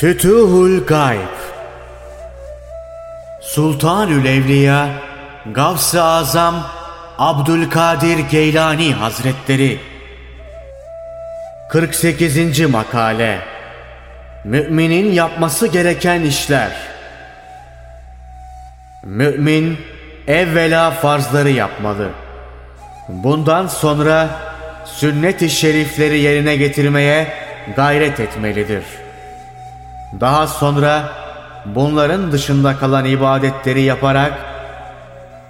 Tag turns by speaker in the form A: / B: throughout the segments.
A: Fütuhul Gayb Sultanül Evliya Gavs-ı Azam Abdülkadir Geylani Hazretleri 48. Makale Müminin yapması gereken işler Mümin evvela farzları yapmalı. Bundan sonra sünnet-i şerifleri yerine getirmeye gayret etmelidir. Daha sonra bunların dışında kalan ibadetleri yaparak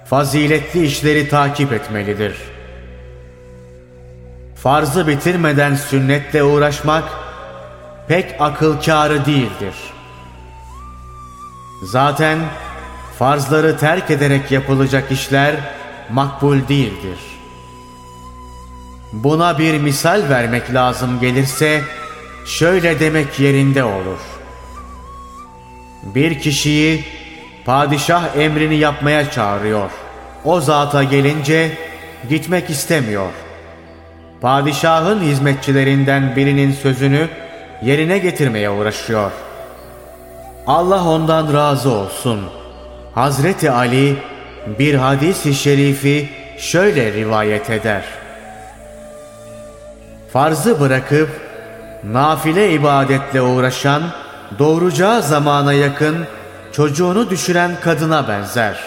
A: faziletli işleri takip etmelidir. Farzı bitirmeden sünnetle uğraşmak pek akıl kârı değildir. Zaten farzları terk ederek yapılacak işler makbul değildir. Buna bir misal vermek lazım gelirse şöyle demek yerinde olur. Bir kişiyi padişah emrini yapmaya çağırıyor. O zata gelince gitmek istemiyor. Padişahın hizmetçilerinden birinin sözünü yerine getirmeye uğraşıyor. Allah ondan razı olsun. Hazreti Ali bir hadis-i şerifi şöyle rivayet eder. Farzı bırakıp nafile ibadetle uğraşan doğuracağı zamana yakın çocuğunu düşüren kadına benzer.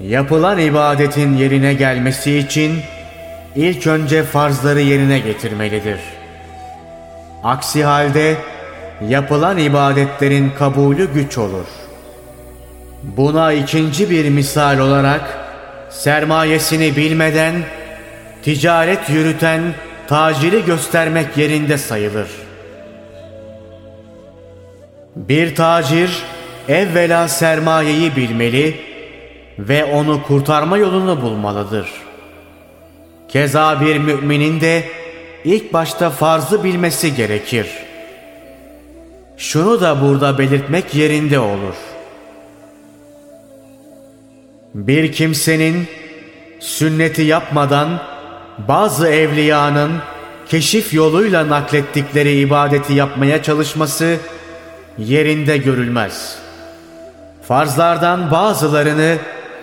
A: Yapılan ibadetin yerine gelmesi için ilk önce farzları yerine getirmelidir. Aksi halde yapılan ibadetlerin kabulü güç olur. Buna ikinci bir misal olarak sermayesini bilmeden ticaret yürüten taciri göstermek yerinde sayılır. Bir tacir evvela sermayeyi bilmeli ve onu kurtarma yolunu bulmalıdır. Keza bir müminin de ilk başta farzı bilmesi gerekir. Şunu da burada belirtmek yerinde olur. Bir kimsenin sünneti yapmadan bazı evliyanın keşif yoluyla naklettikleri ibadeti yapmaya çalışması yerinde görülmez. Farzlardan bazılarını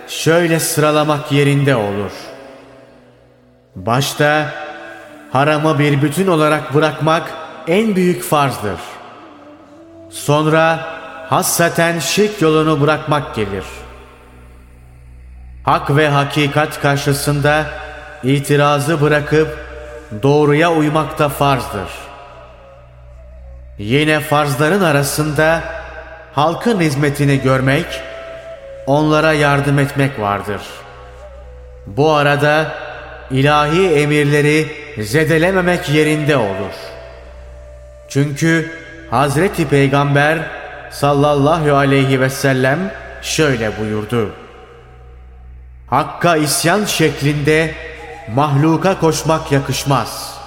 A: şöyle sıralamak yerinde olur. Başta haramı bir bütün olarak bırakmak en büyük farzdır. Sonra hassaten şirk yolunu bırakmak gelir. Hak ve hakikat karşısında itirazı bırakıp doğruya uymak da farzdır. Yine farzların arasında halkın hizmetini görmek, onlara yardım etmek vardır. Bu arada ilahi emirleri zedelememek yerinde olur. Çünkü Hazreti Peygamber sallallahu aleyhi ve sellem şöyle buyurdu. Hakka isyan şeklinde mahluka koşmak yakışmaz.